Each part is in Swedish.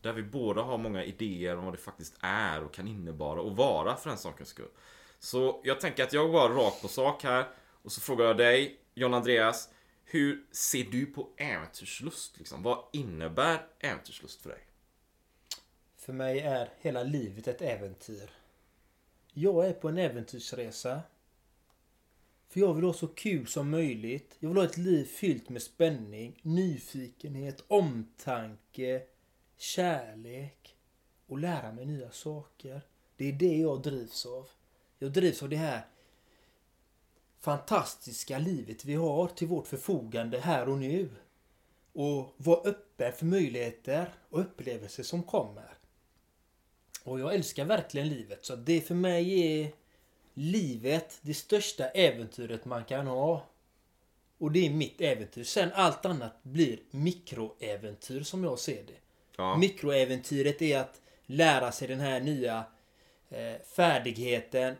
Där vi båda har många idéer om vad det faktiskt är och kan innebära och vara för den sakens skull. Så jag tänker att jag går rakt på sak här. Och så frågar jag dig, John Andreas. Hur ser du på äventyrslust? Liksom? Vad innebär äventyrslust för dig? För mig är hela livet ett äventyr. Jag är på en äventyrsresa. För jag vill ha så kul som möjligt. Jag vill ha ett liv fyllt med spänning, nyfikenhet, omtanke, kärlek och lära mig nya saker. Det är det jag drivs av. Jag drivs av det här fantastiska livet vi har till vårt förfogande här och nu. Och vara öppen för möjligheter och upplevelser som kommer. Och jag älskar verkligen livet. Så det för mig är livet det största äventyret man kan ha. Och det är mitt äventyr. Sen allt annat blir mikroäventyr som jag ser det. Ja. Mikroäventyret är att lära sig den här nya eh, färdigheten.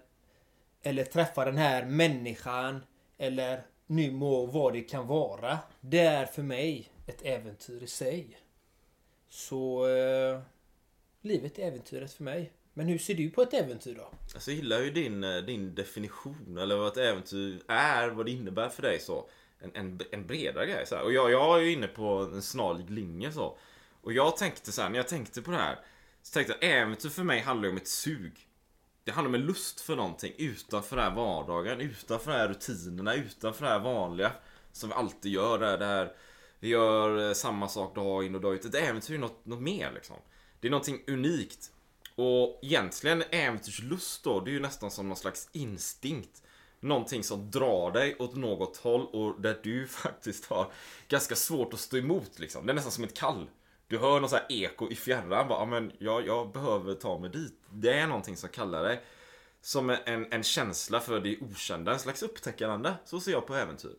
Eller träffa den här människan. Eller nu må vad det kan vara. Det är för mig ett äventyr i sig. Så eh, livet är äventyret för mig. Men hur ser du på ett äventyr då? Alltså jag gillar ju din, eh, din definition eller vad ett äventyr är, vad det innebär för dig så. En, en, en bredare grej så här. Och jag, jag är ju inne på en snarlik linje så. Och jag tänkte så här, när jag tänkte på det här. Så tänkte jag äventyr för mig handlar ju om ett sug. Det handlar om en lust för någonting utanför den här vardagen, utanför de här rutinerna, utanför det här vanliga. Som vi alltid gör, det här, det här vi gör eh, samma sak dag in och dag ut. Ett äventyr är något, något mer liksom. Det är någonting unikt. Och egentligen äventyrslust då, det är ju nästan som någon slags instinkt. Någonting som drar dig åt något håll och där du faktiskt har ganska svårt att stå emot liksom. Det är nästan som ett kall. Du hör någon sån här eko i fjärran, bara, "Ja, men jag, jag behöver ta mig dit. Det är någonting som kallar dig. Som en, en känsla för det okända, en slags upptäckande. Så ser jag på äventyr.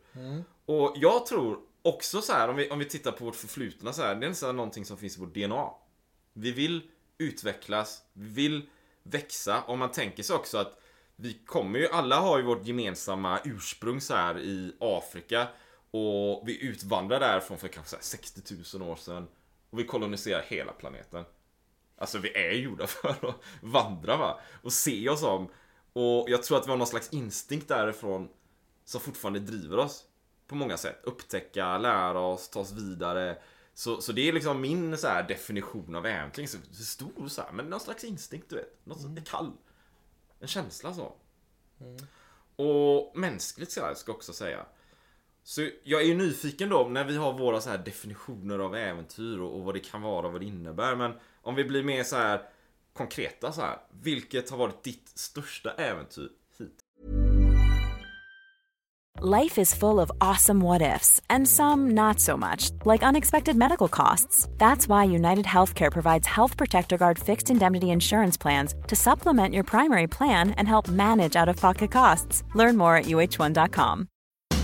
Och jag tror också så här, om vi, om vi tittar på vårt förflutna så här, det är nästan någonting som finns i vårt DNA. Vi vill utvecklas, vi vill växa. Och man tänker sig också att vi kommer ju, alla har ju vårt gemensamma ursprung så här i Afrika. Och vi utvandrar därifrån för kanske så här 60 000 år sedan. Och vi koloniserar hela planeten. Alltså vi är gjorda för att vandra va. Och se oss om. Och jag tror att vi har någon slags instinkt därifrån som fortfarande driver oss. På många sätt. Upptäcka, lära oss, ta oss vidare. Så, så det är liksom min så här definition av äventyr. Så stor så här, men någon slags instinkt du vet. Något mm. kall. En känsla så. Och mänskligt ska jag också säga. Så jag är ju nyfiken då när vi har våra så här definitioner av äventyr och, och vad det kan vara och vad det innebär. Men om vi blir mer så här konkreta så här. Vilket har varit ditt största äventyr hit? Life is full of awesome what ifs, and some not so much, like unexpected medical costs. That's why United Healthcare provides Health Protector Guard fixed indemnity insurance plans to supplement your primary plan and help manage out of pocket costs. Learn more at uh1.com.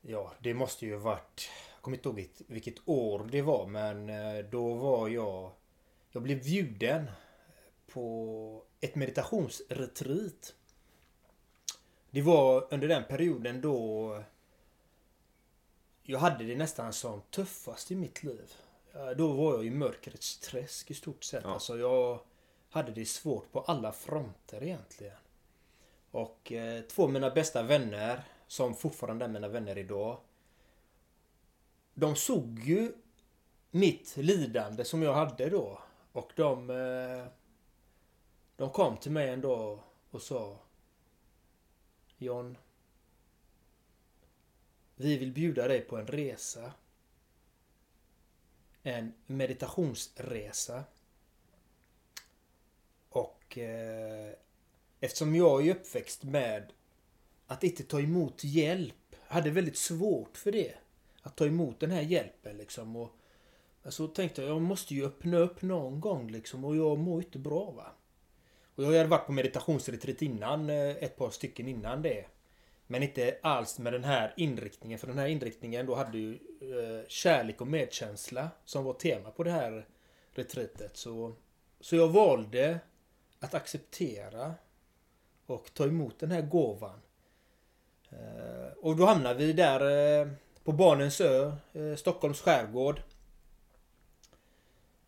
Ja, det måste ju varit jag kommer inte ihåg vilket, vilket år det var men eh, då var jag... Jag blev bjuden på ett meditationsretreat. Det var under den perioden då jag hade det nästan som tuffast i mitt liv. Eh, Då var jag i mörkrets träsk i stort sett. Ja. Alltså jag hade det svårt på alla fronter egentligen. Och eh, två av mina bästa vänner, som fortfarande är mina vänner idag. De såg ju mitt lidande som jag hade då. Och de... Eh, de kom till mig en dag och sa John. Vi vill bjuda dig på en resa. En meditationsresa. Och eh, eftersom jag är uppväxt med att inte ta emot hjälp. Hade väldigt svårt för det. Att ta emot den här hjälpen liksom. Och, alltså, så tänkte jag, jag måste ju öppna upp någon gång liksom. Och jag mår inte bra va. Och jag hade varit på meditationsretreat innan, eh, ett par stycken innan det. Men inte alls med den här inriktningen. För den här inriktningen då hade ju eh, kärlek och medkänsla som var tema på det här retreatet. Så, så jag valde att acceptera och ta emot den här gåvan. Eh, och då hamnade vi där eh, på Barnens ö, eh, Stockholms skärgård.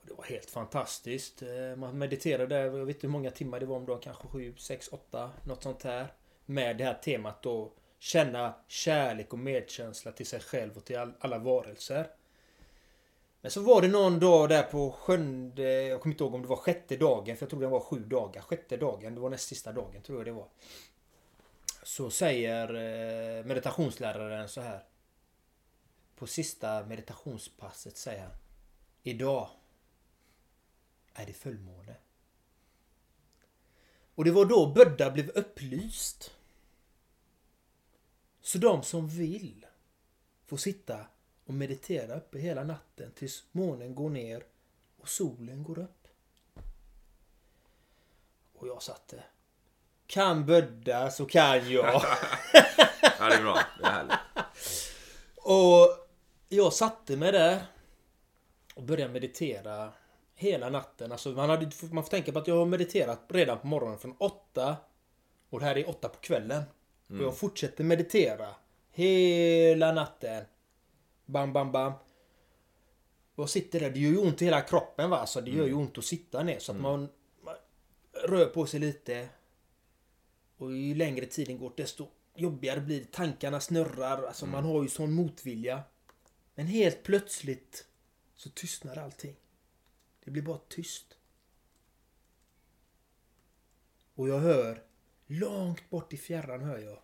Det var helt fantastiskt. Man mediterade där, jag vet inte hur många timmar det var om dagen, kanske 7, 6, 8, något sånt här. Med det här temat då känna kärlek och medkänsla till sig själv och till alla varelser. Men så var det någon dag där på sjunde, jag kommer inte ihåg om det var sjätte dagen, för jag tror det var sju dagar. Sjätte dagen, det var näst sista dagen tror jag det var. Så säger eh, meditationsläraren så här. På sista meditationspasset säger han. Idag är det fullmåne. Och det var då Bödda blev upplyst. Så de som vill får sitta och meditera uppe hela natten tills månen går ner och solen går upp. Och jag satte. Kan Bödda så kan jag. Ja, det är bra. Det är härligt. Och jag satte mig där och började meditera hela natten. Alltså man, hade, man får tänka på att jag har mediterat redan på morgonen från åtta och det här är åtta på kvällen. Och jag fortsätter meditera hela natten. Bam, bam, bam. Och sitter där, det gör ju ont i hela kroppen va. Så det gör ju ont att sitta ner. Så att man, man rör på sig lite. Och ju längre tiden går desto jobbigare blir det. Tankarna snurrar. Alltså man har ju sån motvilja. Men helt plötsligt så tystnar allting. Det blir bara tyst. Och jag hör, långt bort i fjärran hör jag.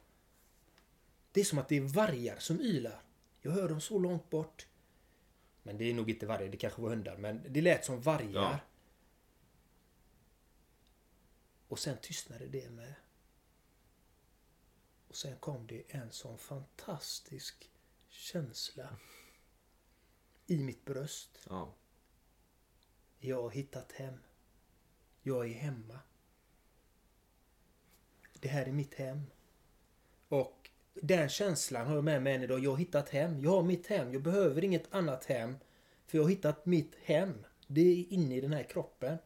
Det är som att det är vargar som ylar. Jag hör dem så långt bort. Men det är nog inte vargar, det kanske var hundar. Men det lät som vargar. Ja. Och sen tystnade det med. Och sen kom det en sån fantastisk känsla i mitt bröst. Ja. Jag har hittat hem. Jag är hemma. Det här är mitt hem. Och den känslan har jag med mig än idag. Jag har hittat hem. Jag har mitt hem. Jag behöver inget annat hem. För jag har hittat mitt hem. Det är inne i den här kroppen.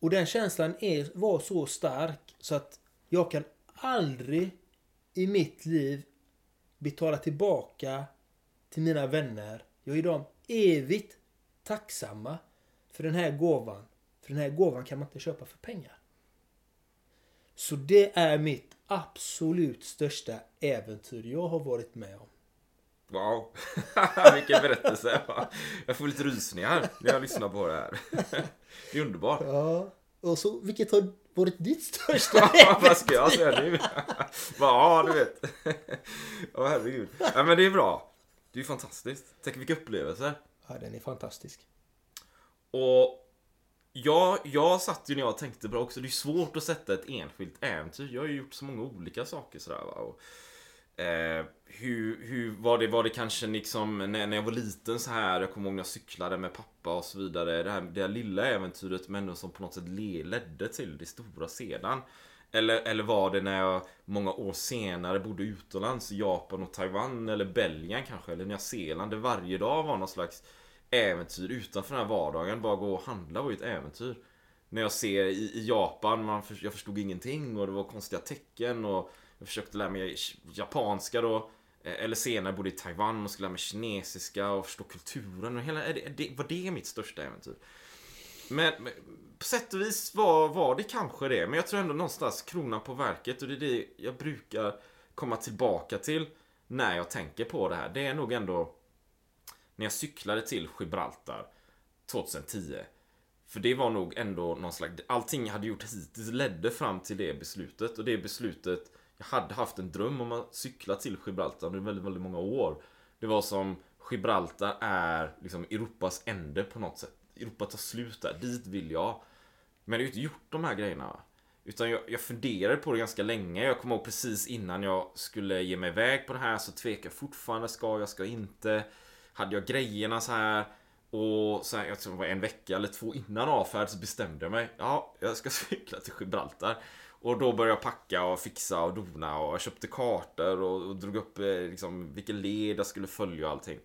Och den känslan är, var så stark så att jag kan aldrig i mitt liv betala tillbaka till mina vänner. Jag är dem evigt tacksamma för den här gåvan. För den här gåvan kan man inte köpa för pengar. Så det är mitt absolut största äventyr jag har varit med om. Wow. Vilken berättelse. Jag får lite rysningar när jag lyssnar på det här. Det är underbart. Ja. Och så, vilket har varit ditt största Ja, vad ska jag säga nu? Ja, du vet. Ja, herregud. Ja, men det är bra. Det är fantastiskt. Tänk vilka upplevelser. Ja, den är fantastisk. Och jag, jag satt ju när jag tänkte på det också, det är svårt att sätta ett enskilt äventyr. Jag har ju gjort så många olika saker sådär va. Och, eh, hur, hur var det, var det kanske liksom när, när jag var liten så här, jag kommer ihåg när jag cyklade med pappa och så vidare. Det här, det här lilla äventyret men ändå som på något sätt ledde till det stora sedan. Eller, eller var det när jag många år senare bodde utomlands Japan och Taiwan eller Belgien kanske eller Nya Zeeland där varje dag var någon slags äventyr utanför den här vardagen. Bara gå och handla var ju ett äventyr. När jag ser i, i Japan, man, för, jag förstod ingenting och det var konstiga tecken och jag försökte lära mig japanska då. Eh, eller senare bodde i Taiwan och skulle lära mig kinesiska och förstå kulturen. Och hela, det, det, var det mitt största äventyr? Men, men på sätt och vis var, var det kanske det. Men jag tror ändå någonstans kronan på verket och det är det jag brukar komma tillbaka till när jag tänker på det här. Det är nog ändå när jag cyklade till Gibraltar 2010. För det var nog ändå någon slags... Allting jag hade gjort hittills ledde fram till det beslutet. Och det beslutet... Jag hade haft en dröm om att cykla till Gibraltar under väldigt, väldigt många år. Det var som Gibraltar är liksom Europas ände på något sätt. Europa tar slut där, dit vill jag. Men jag har ju inte gjort de här grejerna. Utan jag, jag funderade på det ganska länge. Jag kommer ihåg precis innan jag skulle ge mig iväg på det här så tvekade jag fortfarande. Ska jag, ska jag inte? Hade jag grejerna så här och så här, jag tror det var en vecka eller två innan avfärd så bestämde jag mig. Ja, jag ska cykla till Gibraltar. Och då började jag packa och fixa och dona och jag köpte kartor och, och drog upp eh, liksom, vilken led jag skulle följa och allting.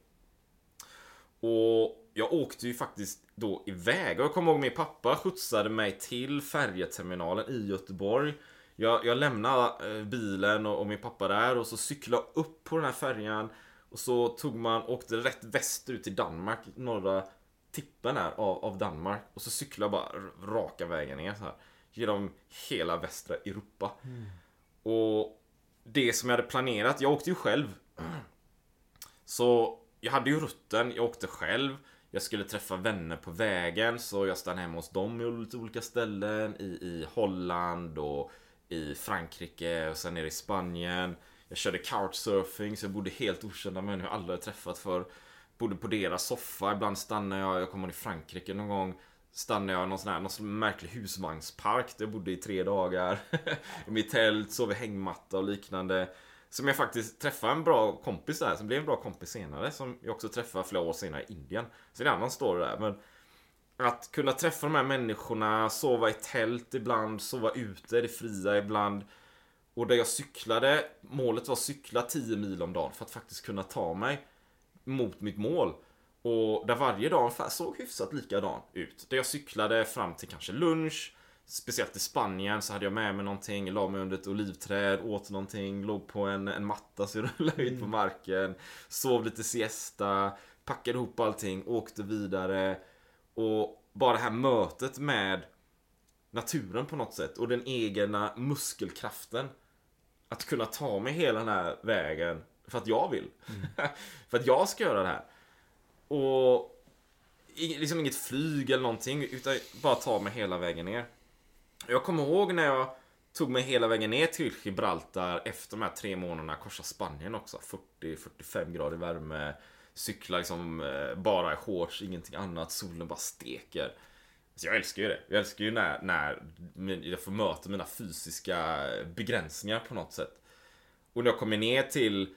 Och jag åkte ju faktiskt då iväg och jag kommer ihåg min pappa skjutsade mig till färjeterminalen i Göteborg. Jag, jag lämnade eh, bilen och, och, min pappa där och så cyklade jag upp på den här färjan och så tog man, åkte rätt västerut till Danmark, norra tippen här av, av Danmark. Och så cyklade jag bara raka vägen ner så här. Genom hela västra Europa. Mm. Och det som jag hade planerat, jag åkte ju själv. Så jag hade ju rutten, jag åkte själv. Jag skulle träffa vänner på vägen så jag stannade hemma hos dem i lite olika ställen. I, i Holland och i Frankrike och sen nere i Spanien. Jag körde couchsurfing så jag bodde helt okända människor jag aldrig träffat för. Bodde på deras soffa, ibland stannade jag, jag kommer ihåg i Frankrike någon gång. Stannade jag i någon sån här någon sån märklig husvagnspark där jag bodde i tre dagar. I mitt tält, sov i hängmatta och liknande. Som jag faktiskt träffade en bra kompis där, som blev en bra kompis senare. Som jag också träffade flera år senare i Indien. Så det är en annan story där. Men att kunna träffa de här människorna, sova i tält ibland, sova ute i det fria ibland. Och där jag cyklade, målet var att cykla 10 mil om dagen för att faktiskt kunna ta mig mot mitt mål. Och där varje dag ungefär såg hyfsat likadan ut. Där jag cyklade fram till kanske lunch. Speciellt i Spanien så hade jag med mig någonting, la mig under ett olivträd, åt någonting, låg på en, en matta så jag rullade ut på mm. marken. Sov lite siesta, packade ihop allting, åkte vidare. Och bara det här mötet med naturen på något sätt och den egna muskelkraften. Att kunna ta mig hela den här vägen för att jag vill. Mm. för att jag ska göra det här. Och liksom inget flyg eller någonting utan bara ta mig hela vägen ner. Jag kommer ihåg när jag tog mig hela vägen ner till Gibraltar efter de här tre månaderna korsa Spanien också. 40-45 grader värme. Cykla liksom eh, bara i shorts, ingenting annat. Solen bara steker. Så jag älskar ju det. Jag älskar ju när, när jag får möta mina fysiska begränsningar på något sätt. Och när jag kommer ner till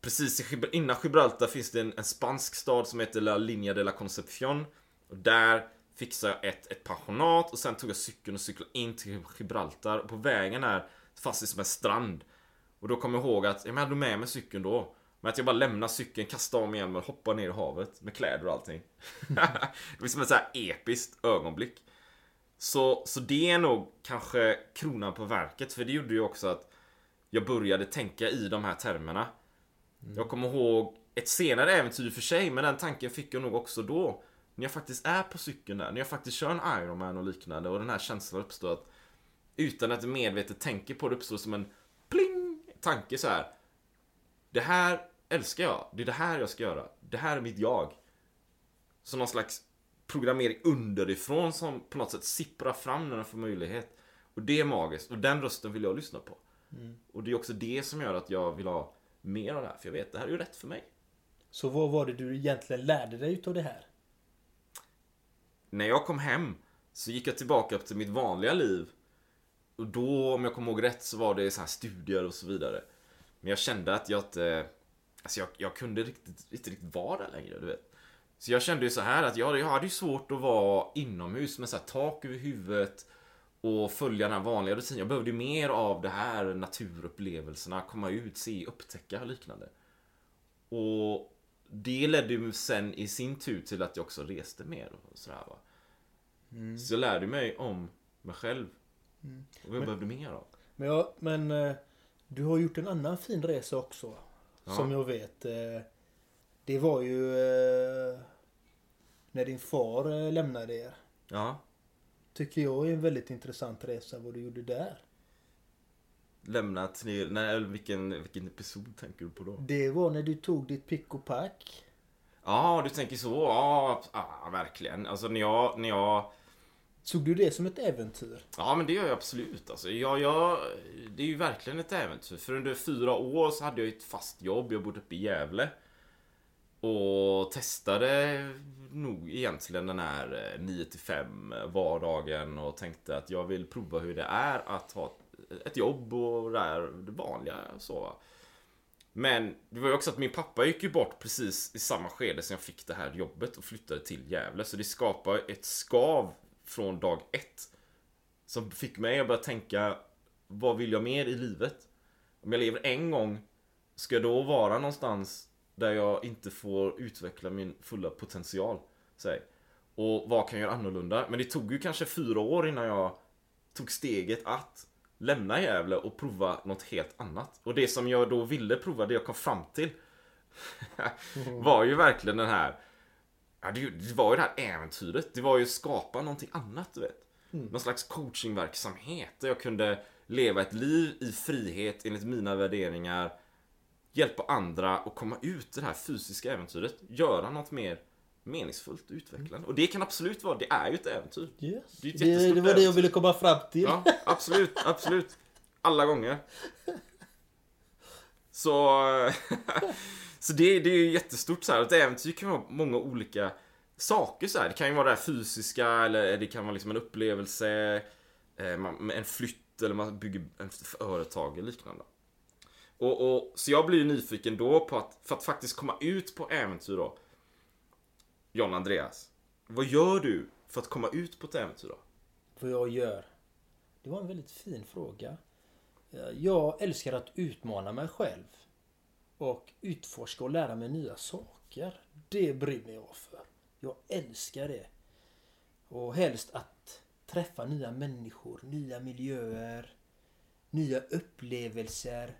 Precis innan Gibraltar finns det en, en spansk stad som heter La Linea de la Concepción. Och där fixade jag ett, ett pensionat och sen tog jag cykeln och cyklade in till Gibraltar. Och på vägen här fanns det som en strand. Och då kom jag ihåg att jag hade med mig cykeln då. Men att jag bara lämnar cykeln, kastar om och hoppar ner i havet med kläder och allting. det var som ett så här episkt ögonblick. Så, så det är nog kanske kronan på verket, för det gjorde ju också att jag började tänka i de här termerna. Mm. Jag kommer ihåg ett senare äventyr för sig, men den tanken fick jag nog också då. När jag faktiskt är på cykeln där, när jag faktiskt kör en Ironman och liknande och den här känslan uppstår att utan att medvetet tänka på det uppstår som en pling tanke så här. Det här älskar jag. Det är det här jag ska göra. Det här är mitt jag. Så någon slags programmering underifrån som på något sätt sipprar fram när den får möjlighet. Och det är magiskt. Och den rösten vill jag lyssna på. Mm. Och det är också det som gör att jag vill ha mer av det här. För jag vet, det här är ju rätt för mig. Så vad var det du egentligen lärde dig utav det här? När jag kom hem så gick jag tillbaka till mitt vanliga liv. Och då, om jag kommer ihåg rätt, så var det så här studier och så vidare. Men jag kände att jag inte Alltså jag, jag kunde riktigt, inte riktigt vara där längre, du vet. Så jag kände ju så här att jag, jag hade ju svårt att vara inomhus med så här tak över huvudet och följa den här vanliga rutinen. Jag behövde mer av det här naturupplevelserna, komma ut, se, upptäcka och liknande. Och det ledde ju sen i sin tur till att jag också reste mer och sådär va. Så jag lärde mig om mig själv. Och vad jag behövde mer av. Men, ja, men eh, du har gjort en annan fin resa också. Ja. Som jag vet. eh, Det var ju eh, när din far eh, lämnade er. Ja. Tycker jag är en väldigt intressant resa vad du gjorde där. Lämnat ner, nej vilken, vilken episod tänker du på då? Det var när du tog ditt pick och pack. Ja, du tänker så. Ja, ja verkligen. Alltså när jag, när jag Såg du det som ett äventyr? Ja men det gör jag absolut alltså. jag, jag, Det är ju verkligen ett äventyr. För under fyra år så hade jag ett fast jobb. Jag bodde uppe i Gävle. Och testade nog egentligen den här eh, 9 till 5 vardagen och tänkte att jag vill prova hur det är att ha ett jobb och det, här, det vanliga så. Men det var ju också att min pappa gick ju bort precis i samma skede som jag fick det här jobbet och flyttade till Gävle. Så det skapar ett skav från dag ett. Som fick mig att börja tänka, vad vill jag mer i livet? Om jag lever en gång, ska jag då vara någonstans där jag inte får utveckla min fulla potential? Säg. Och vad kan jag göra annorlunda? Men det tog ju kanske fyra år innan jag tog steget att lämna Gävle och prova något helt annat. Och det som jag då ville prova, det jag kom fram till var ju verkligen den här Ja, det, det var ju det här äventyret. Det var ju att skapa någonting annat, du vet. Någon slags coachingverksamhet där jag kunde leva ett liv i frihet enligt mina värderingar. Hjälpa andra och komma ut i det här fysiska äventyret. Göra något mer meningsfullt och utvecklande. Och det kan absolut vara, det är ju ett äventyr. Yes. Det ett Det, det var det jag äventyr. ville komma fram till. Ja, absolut, absolut. Alla gånger. Så, så det, det är ju jättestort så här. Ett äventyr kan vara många olika saker så här. Det kan ju vara det här fysiska eller det kan vara liksom en upplevelse, eh, en flytt eller man bygger ett företag eller liknande. Och, och, så jag blir ju nyfiken då på att, för att faktiskt komma ut på äventyr då. John Andreas, vad gör du för att komma ut på ett äventyr då? Vad jag gör? Det var en väldigt fin fråga. Eh, jag älskar att utmana mig själv. Och utforska och lära mig nya saker. Det brinner jag för. Jag älskar det. Och helst att träffa nya människor, nya miljöer, nya upplevelser.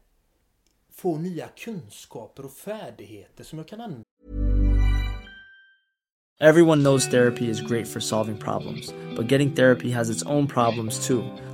Få nya kunskaper och färdigheter som jag kan använda Everyone knows therapy is great for solving problems, but getting therapy has its own problems too,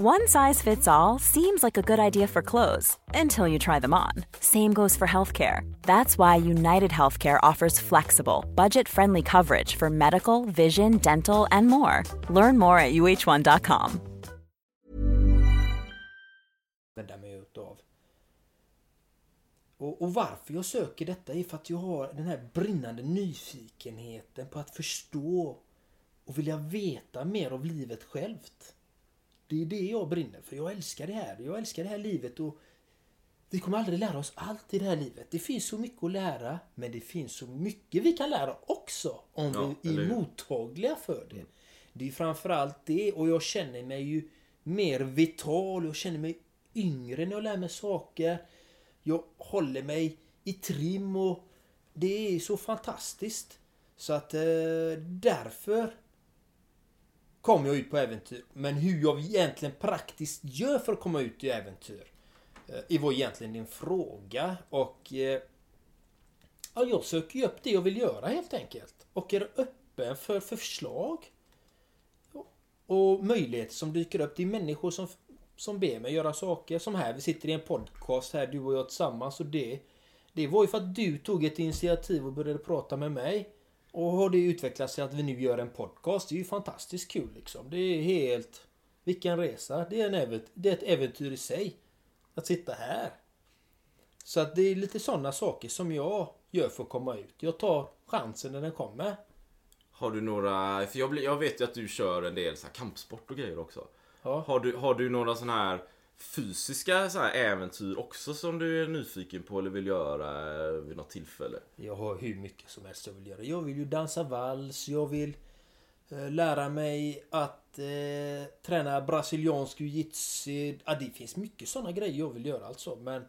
One size fits all seems like a good idea for clothes until you try them on. Same goes for healthcare. That's why United Healthcare offers flexible, budget friendly coverage for medical, vision, dental, and more. Learn more at uh1.com. Och, och varför jag söker detta är för att jag har den här brinnande nyfikenheten på att förstå och vilja veta mer av livet självt. Det är det jag brinner för. Jag älskar det här. Jag älskar det här livet och vi kommer aldrig lära oss allt i det här livet. Det finns så mycket att lära, men det finns så mycket vi kan lära också om Ja, vi är mottagliga för det. Det är framförallt det och jag känner mig ju mer vital, jag känner mig yngre när jag lär mig saker. Jag håller mig i trim och det är så fantastiskt. Så att eh, därför kom jag ut på äventyr. Men hur jag egentligen praktiskt gör för att komma ut i äventyr. eh, var egentligen din fråga. Och eh, ja, jag söker ju upp det jag vill göra helt enkelt. Och är öppen för, för förslag. Och möjligheter som dyker upp. Det är människor som, som ber mig göra saker. Som här, vi sitter i en podcast här, du och jag tillsammans. Och det, det var ju för att du tog ett initiativ och började prata med mig. Och har det utvecklats till att vi nu gör en podcast. Det är ju fantastiskt kul liksom. Det är helt... Vilken resa. Det är, en det är ett äventyr i sig. Att sitta här. Så att det är lite sådana saker som jag gör för att komma ut. Jag tar chansen när den kommer. Har du några, för jag, jag vet ju att du kör en del så här kampsport och grejer också. Ja. Har du, har du några sådana här fysiska så här äventyr också som du är nyfiken på eller vill göra vid något tillfälle? Jag har hur mycket som helst jag vill göra. Jag vill ju dansa vals, jag vill eh, lära mig att eh, träna brasiliansk jiu-jitsu. Ja, det finns mycket sådana grejer jag vill göra alltså. Men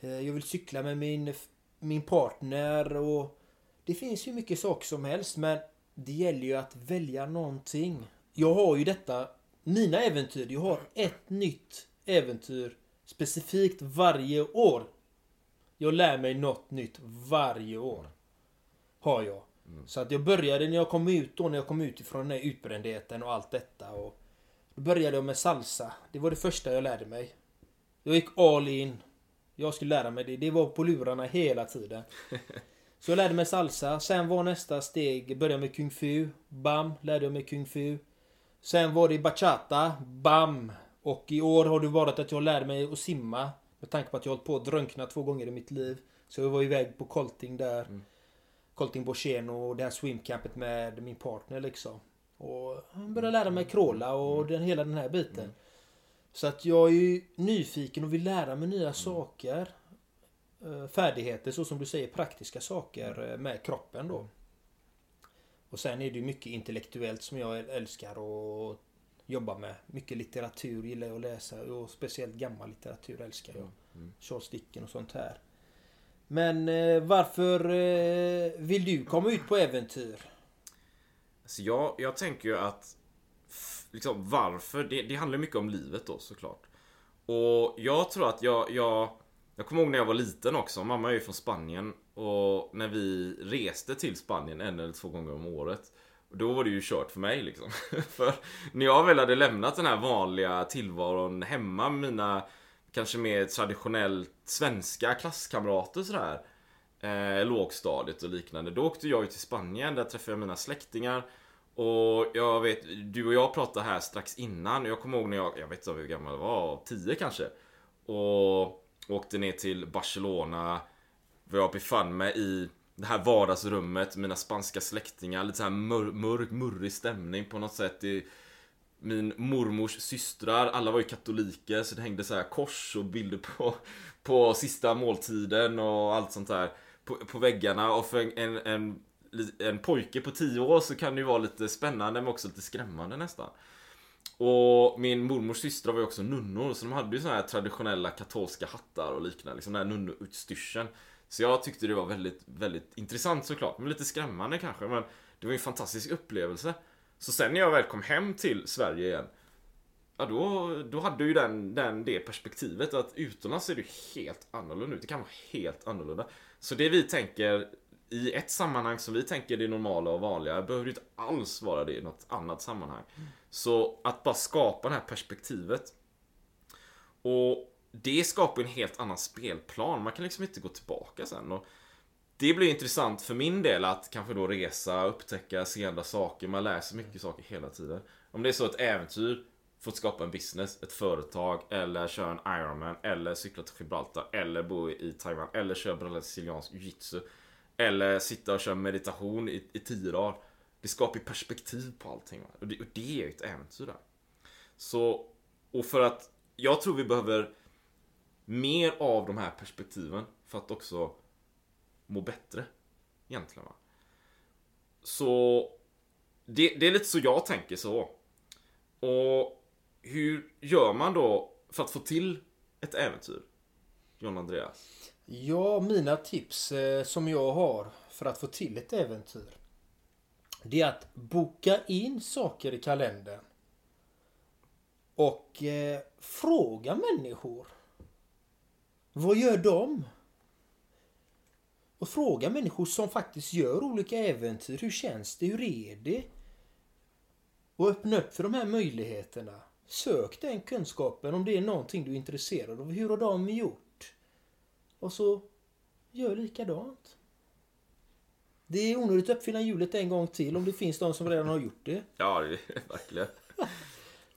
eh, jag vill cykla med min, min partner och det finns ju mycket saker som helst men det gäller ju att välja någonting. Jag har ju detta, mina äventyr, jag har ett nytt äventyr specifikt varje år. Jag lär mig något nytt varje år. Har jag. Så att jag började när jag kom ut då, när jag kom ut ifrån den här utbrändheten och allt detta. Och då började jag med salsa. Det var det första jag lärde mig. Jag gick all in. Jag skulle lära mig det. Det var på lurarna hela tiden. Så jag lärde mig salsa. Sen var nästa steg, började med kung fu. Bam, lärde jag mig kung fu. Sen var det bachata. Bam! Och i år har det varit att jag lärde mig att simma. Med tanke på att jag har hållit på att drunkna två gånger i mitt liv. Så jag var iväg på Colting där. Colting Borcheno och det här swimcampet med min partner liksom. Och jag började lära mig crawla och den, hela den här biten. Så att jag är ju nyfiken och vill lära mig nya saker. Eh, Färdigheter, så som du säger, praktiska saker eh, med kroppen då. Och sen är det ju mycket intellektuellt som jag älskar att jobba med. Mycket litteratur gillar jag att läsa och speciellt gammal litteratur älskar jag. Charles Dickens och sånt här. Men eh, varför eh, vill du komma ut på äventyr? Så jag, jag tänker ju att liksom, varför, det, det handlar mycket om livet då såklart. Och jag tror att jag, jag Jag kommer ihåg när jag var liten också, mamma är ju från Spanien och när vi reste till Spanien en eller två gånger om året då var det ju kört för mig liksom. för när jag väl hade lämnat den här vanliga tillvaron hemma med mina kanske mer traditionellt svenska klasskamrater sådär. Eh, lågstadiet och liknande. Då åkte jag ju till Spanien, där träffade jag mina släktingar. Och jag vet, du och jag pratade här strax innan. Jag kommer ihåg när jag, jag vet inte hur gammal jag var, 10 kanske. Och åkte ner till Barcelona. Jag befann mig i det här vardagsrummet, mina spanska släktingar, lite så här mör, mörk, murrig stämning på något sätt. Det, min mormors systrar, alla var ju katoliker så det hängde så här kors och bilder på, på sista måltiden och allt sånt där på, på väggarna. Och för en, en, en, en pojke på 10 år så kan det ju vara lite spännande men också lite skrämmande nästan. Och min mormors systrar var ju också nunnor så de hade ju såna här traditionella katolska hattar och liknande, liksom den här nunnoutstyrseln. Så jag tyckte det var väldigt, väldigt intressant såklart, men lite skrämmande kanske. Men det var ju en fantastisk upplevelse. Så sen när jag väl kom hem till Sverige igen Ja då, då hade ju den, den det perspektivet att utomlands ser det helt annorlunda ut. Det kan vara helt annorlunda. Så det vi tänker i ett sammanhang som vi tänker det normala och vanliga behöver ju inte alls vara det i något annat sammanhang. Så att bara skapa det här perspektivet. Och det skapar en helt annan spelplan. Man kan liksom inte gå tillbaka sen. Och det blir intressant för min del att kanske då resa, upptäcka, se andra saker. Man lär sig mycket saker hela tiden. Om det är så ett äventyr för att skapa en business, ett företag, eller köra en Ironman, eller cykla till Gibraltar, eller bo i Taiwan, eller köra brasiliansk jiu-jitsu. Eller sitta och köra meditation i, i tio dagar. Det skapar ju perspektiv på allting. Och, det, och det är ju ett äventyr där. Så, och för att jag tror vi behöver mer av de här perspektiven för att också må bättre. Egentligen va. Så det, det är lite så jag tänker så. Och hur gör man då för att få till ett äventyr? John Andreas. Ja, mina tips eh, som jag har för att få till ett äventyr. Det är att boka in saker i kalendern. Och eh, fråga människor. Vad gör de? Och fråga människor som faktiskt gör olika äventyr. Hur känns det? Hur är det? Och öppna upp för de här möjligheterna. Sök den kunskapen om det är någonting du är intresserad av. Hur har de gjort? Och så gör likadant. Det är onödigt att uppfinna hjulet en gång till om det finns de som redan har gjort det. Ja, det är verkligen.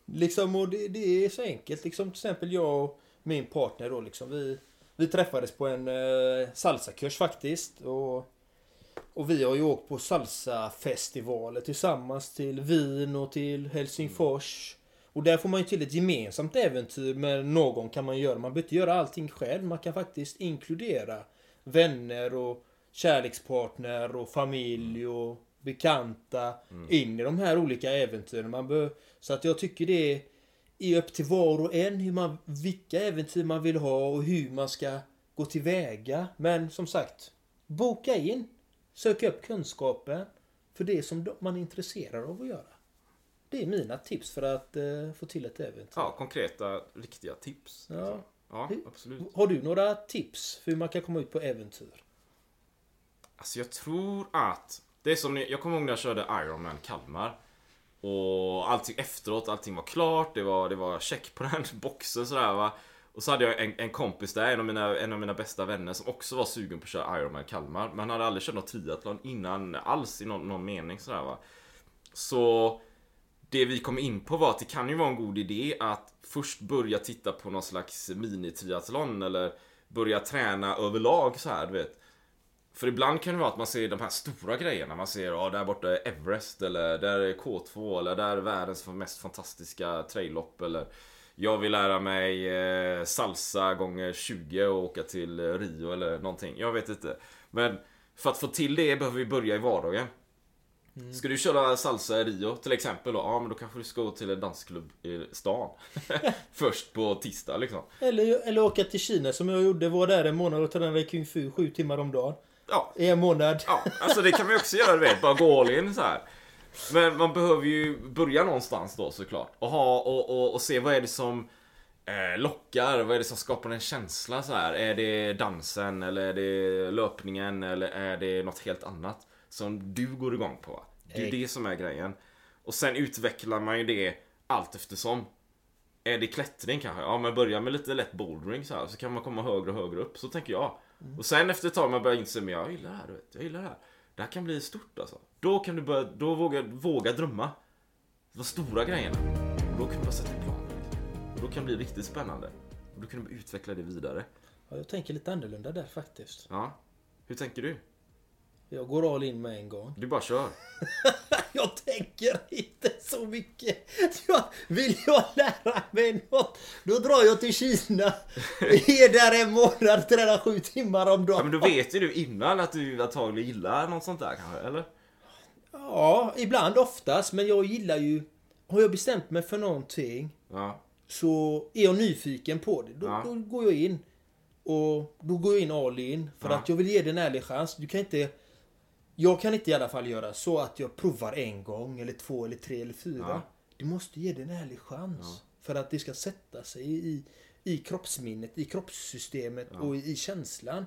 Liksom, och det, det är så enkelt. Liksom, till exempel jag och min partner då, liksom, vi Vi träffades på en eh, salsakurs faktiskt. Och, och vi har ju åkt på salsafestivaler tillsammans till Wien och till Helsingfors. Och där får man ju till ett gemensamt äventyr med någon kan man göra. Man behöver inte göra allting själv. Man kan faktiskt inkludera vänner och kärlekspartner och familj och bekanta in i de här olika äventyren. Man bör, så att jag tycker det är, är upp till var och en hur man, vilka äventyr man vill ha och hur man ska gå tillväga. Men som sagt, boka in. Sök upp kunskapen för det som man är intresserad av att göra. Det är mina tips för att eh, få till ett äventyr. Ja, konkreta, riktiga tips. Ja. Ja, Hur- absolut. Har du några tips för hur man kan komma ut på äventyr? Alltså jag tror att Det är som jag kommer ihåg när jag körde Ironman Kalmar och allting efteråt, allting var klart Det var, det var check på den boxen sådär va. Och så hade jag en, en kompis där, en av, mina, en av mina bästa vänner Som också var sugen på att köra Ironman Kalmar. Men han hade aldrig kört något triathlon innan alls i någon, någon mening sådär va. Så det vi kom in på var att det kan ju vara en god idé att först börja titta på någon slags mini-triathlon eller börja träna överlag så här, du vet. För ibland kan det vara att man ser de här stora grejerna. Man ser, ja där borta är Everest eller där är K2 eller där är världens mest fantastiska traillopp eller jag vill lära mig eh, salsa gånger 20 och åka till Rio eller någonting. Jag vet inte. Men för att få till det behöver vi börja i vardagen. Ska du köra salsa i Rio till exempel då? Ja men då kanske du ska gå till en dansklubb i stan. Först på tisdag liksom. Eller, eller åka till Kina som jag gjorde. Var där en månad och tränade kung fu sju timmar om dagen. Ja, I en månad. Ja, alltså det kan man ju också göra, du vet. Bara gå all in så här. Men man behöver ju börja någonstans då såklart. Och, ha, och, och, och se vad är det som eh, lockar, vad är det som skapar en känsla så här. Är det dansen eller är det löpningen eller är det något helt annat som du går igång på? Det är ju det som är grejen. Och sen utvecklar man ju det allt eftersom. Är det klättring kanske? Ja men börja med lite lätt bouldering så här, så kan man komma högre och högre upp. Så tänker jag. Och sen efter ett tag man börjar inse, men jag gillar det här du vet. Jag gillar det här. Det här kan bli stort alltså. Då kan du börja, då våga, våga drömma. De stora grejerna. Och då kan du bara sätta en plan. Och då kan det bli riktigt spännande. Och då kan du utveckla det vidare. Ja, jag tänker lite annorlunda där faktiskt. Ja. Hur tänker du? Jag går all in med en gång. Du bara kör. Jag tänker inte så mycket. Jag, vill jag lära mig något, då drar jag till Kina. Är där en månad, tränar sju timmar om Ja dagen. men då vet ju du innan att du antagligen gillar något sånt där kanske, eller? Ja, ibland oftast. Men jag gillar ju... Har jag bestämt mig för någonting Ja. så är jag nyfiken på det. Då, Ja. då går jag in. Och då går jag in all in. För Ja. att jag vill ge det en ärlig chans. Du kan inte... Jag kan inte i alla fall göra så att jag provar en gång, eller två, eller tre, eller fyra. Ja. Du måste ge det en ärlig chans. För att det ska sätta sig i, i kroppsminnet, i kroppssystemet och i, känslan.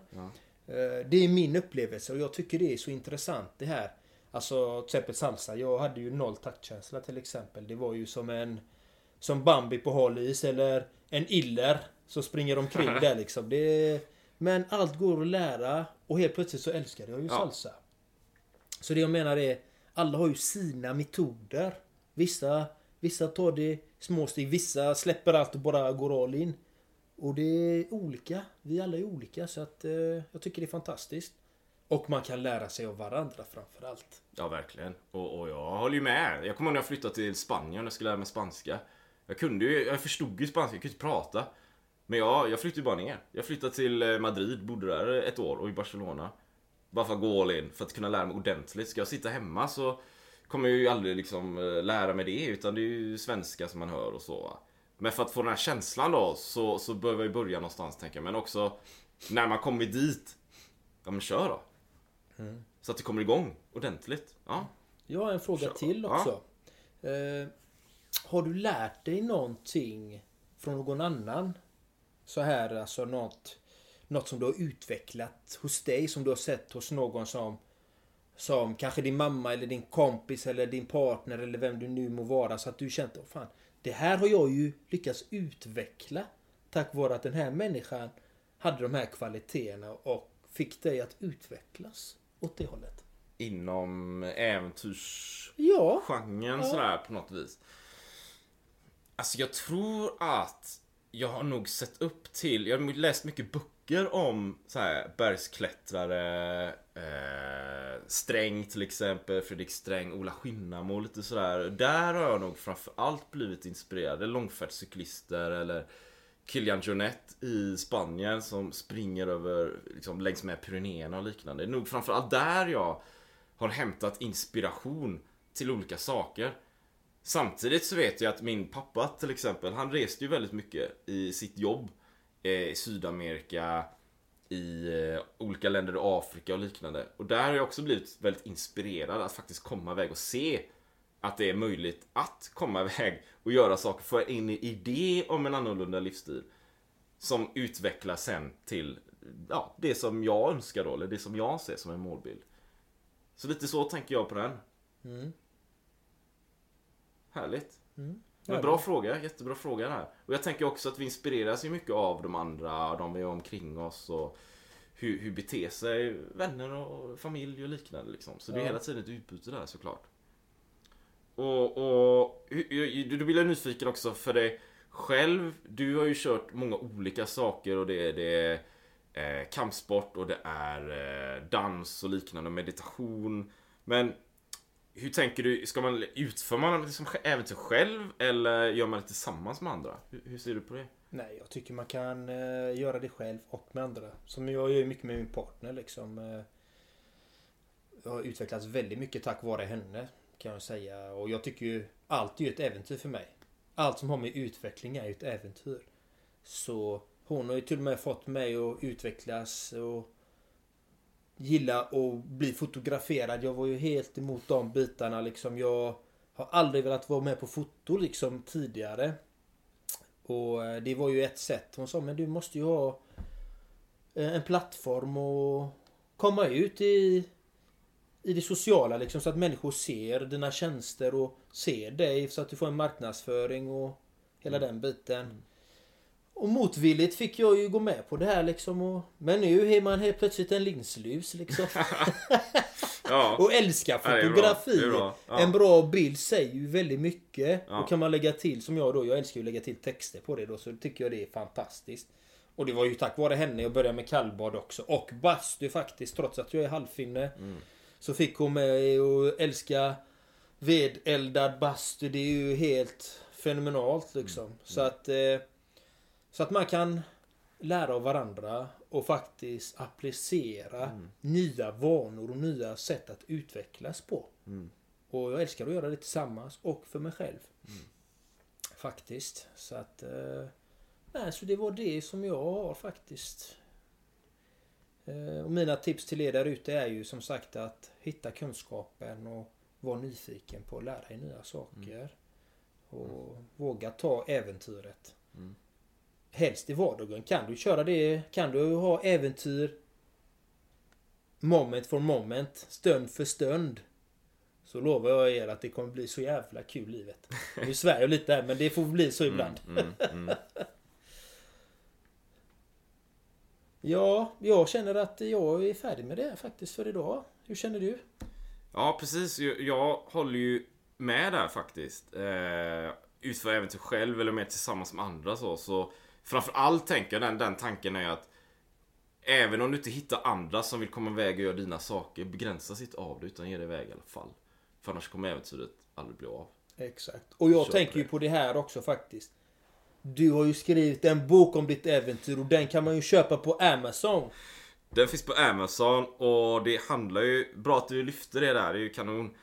Eh, Det är min upplevelse och jag tycker det är så intressant det här. Alltså till exempel salsa. Jag hade ju noll taktkänsla till exempel. Det var ju som en... Som Bambi på hal is eller en iller som springer omkring där liksom. Det, men allt går att lära och helt plötsligt så älskade jag ju Ja. salsa. Så det jag menar är, alla har ju sina metoder. Vissa, vissa tar det små steg, vissa släpper allt och bara går all in. Och det är olika. Vi alla är olika så att eh, jag tycker det är fantastiskt. Och man kan lära sig av varandra framför allt. Ja, verkligen. Och, och jag håller ju med. Jag kommer ihåg när jag flyttade till Spanien och jag skulle lära mig spanska. Jag kunde ju, jag förstod ju spanska, jag kunde inte prata. Men jag, jag flyttade ju bara ner. Jag flyttade till eh, Madrid, bodde där ett år och i Barcelona. Bara för att gå all in, för att kunna lära mig ordentligt. Ska jag sitta hemma så kommer jag ju aldrig liksom eh, lära mig det, utan det är ju svenska som man hör och så. va. Men för att få den här känslan då, så, så behöver jag ju börja någonstans tänker jag. Men också, när man kommer dit, ja men kör då. Så att det kommer igång ordentligt. Ja. Jag har en fråga Kör. till Ja. också. Eh, har du lärt dig någonting från någon annan? Så här, alltså något, något som du har utvecklat hos dig, som du har sett hos någon som som kanske din mamma eller din kompis eller din partner eller vem du nu må vara så att du känt att fan, det här har jag ju lyckats utveckla tack vare att den här människan hade de här kvaliteterna och fick dig att utvecklas åt det hållet. Inom äventyrs... Ja, genren sådär på något vis. Alltså jag tror att jag har nog sett upp till, jag har läst mycket böcker böcker om så här bergsklättrare, eh, Sträng till exempel, Fredrik Sträng, Ola Skinnamo och lite sådär. Där har jag nog framförallt blivit inspirerad. Långfärdscyklister eller Kilian Jornet i Spanien som springer över liksom, längs med Pyrenéerna och liknande. Det är nog framförallt där jag har hämtat inspiration till olika saker. Samtidigt så vet jag att min pappa till exempel, han reste ju väldigt mycket i sitt jobb eh, I Sydamerika, i eh, olika länder i Afrika och liknande. Och där har jag också blivit väldigt inspirerad att faktiskt komma iväg och se att det är möjligt att komma iväg och göra saker, få in en idé om en annorlunda livsstil. Som utvecklas sen till ja, det som jag önskar då, eller det som jag ser som en målbild. Så lite så tänker jag på den. Härligt. Men bra fråga, jättebra fråga här. Och jag tänker också att vi inspireras ju mycket av de andra, de vi har omkring oss och hur, hur beter sig vänner och familj och liknande liksom. Så det är Ja. hela tiden ett utbyte där såklart. Och, och då blir jag nyfiken också för dig själv. Du har ju kört många olika saker och det är, det är eh, kampsport och det är eh, dans och liknande, meditation. Men hur tänker du? Ska man, utför man liksom äventyr själv eller gör man det tillsammans med andra? Hur, hur ser du på det? Nej, jag tycker man kan eh, göra det själv och med andra. Som jag gör mycket med min partner liksom. Eh, jag har utvecklats väldigt mycket tack vare henne. Kan jag säga. Och jag tycker ju allt är ju ett äventyr för mig. Allt som har med utveckling är ju ett äventyr. Så hon har ju till och med fått mig att utvecklas och gilla att bli fotograferad. Jag var ju helt emot de bitarna liksom. Jag har aldrig velat vara med på foto liksom tidigare. Och eh, det var ju ett sätt. Hon sa men du måste ju ha eh, en plattform och komma ut i, i det sociala liksom så att människor ser dina tjänster och ser dig så att du får en marknadsföring och hela den biten. Och motvilligt fick jag ju gå med på det här liksom. Och, men nu är man helt plötsligt en linslus liksom. Ja, Och älskar Ja, fotografi. Är bra. Ja. En bra bild säger ju väldigt mycket. Ja. Och kan man lägga till som jag då. Jag älskar ju att lägga till texter på det då. Så tycker jag det är fantastiskt. Och det var ju tack vare henne jag började med kallbad också. Och bastu faktiskt. Trots att jag är halvfinne. Mm. Så fick hon mig att älska vedeldad bastu. Det är ju helt fenomenalt liksom. Mm. Så att eh, Så att man kan lära av varandra och faktiskt applicera Mm. nya vanor och nya sätt att utvecklas på. Mm. Och jag älskar att göra det tillsammans och för mig själv. Mm. Faktiskt. Så att... Eh, nej, så det var det som jag har faktiskt. Eh, och mina tips till er där ute är ju som sagt att hitta kunskapen och vara nyfiken på att lära er nya saker. Och våga ta äventyret. Mm. Helst i vardagen. Kan du köra det, kan du ha äventyr moment for moment, stund för stund. Så lovar jag er att det kommer bli så jävla kul livet. Nu svär jag lite här men det får bli så ibland. Mm, mm. Ja, jag känner att jag är färdig med det faktiskt för idag. Hur känner du? Ja, precis. Jag, jag håller ju med där faktiskt. Eh, utför äventyr själv eller mer tillsammans med andra så. så framförallt tänker jag den, den tanken är att Även om du inte hittar andra som vill komma iväg och göra dina saker, begränsa sitt av det utan ge dig iväg i alla fall. För annars kommer äventyret aldrig bli av. Exakt. Och jag Kör tänker på ju det. på det här också faktiskt. Du har ju skrivit en bok om ditt äventyr och den kan man ju köpa på Amazon. Den finns på Amazon och det handlar ju, bra att du lyfter det där, det är ju kanon.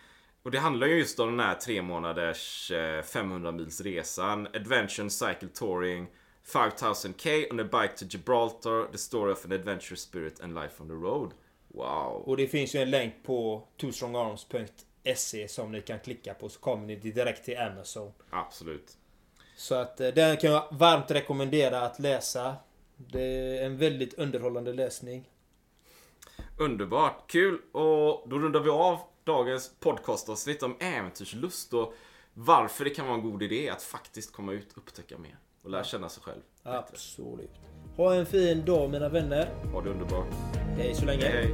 Och det handlar ju just om den här tre månaders eh, 500 mils resan. Adventure Cycle Touring 5000k on a bike to Gibraltar, the story of an adventure spirit and life on the road. Wow. Och det finns ju en länk på twostrongarms.se som ni kan klicka på så kommer ni direkt till Amazon. Absolut. Så att eh, den kan jag varmt rekommendera att läsa. Det är en väldigt underhållande läsning. Underbart, kul! Och då rundar vi av dagens podcastavsnitt om äventyrslust och varför det kan vara en god idé att faktiskt komma ut och upptäcka mer. Och lära känna sig själv. Absolut. Ha en fin dag mina vänner. Ha det underbart. Hej så länge. Hej,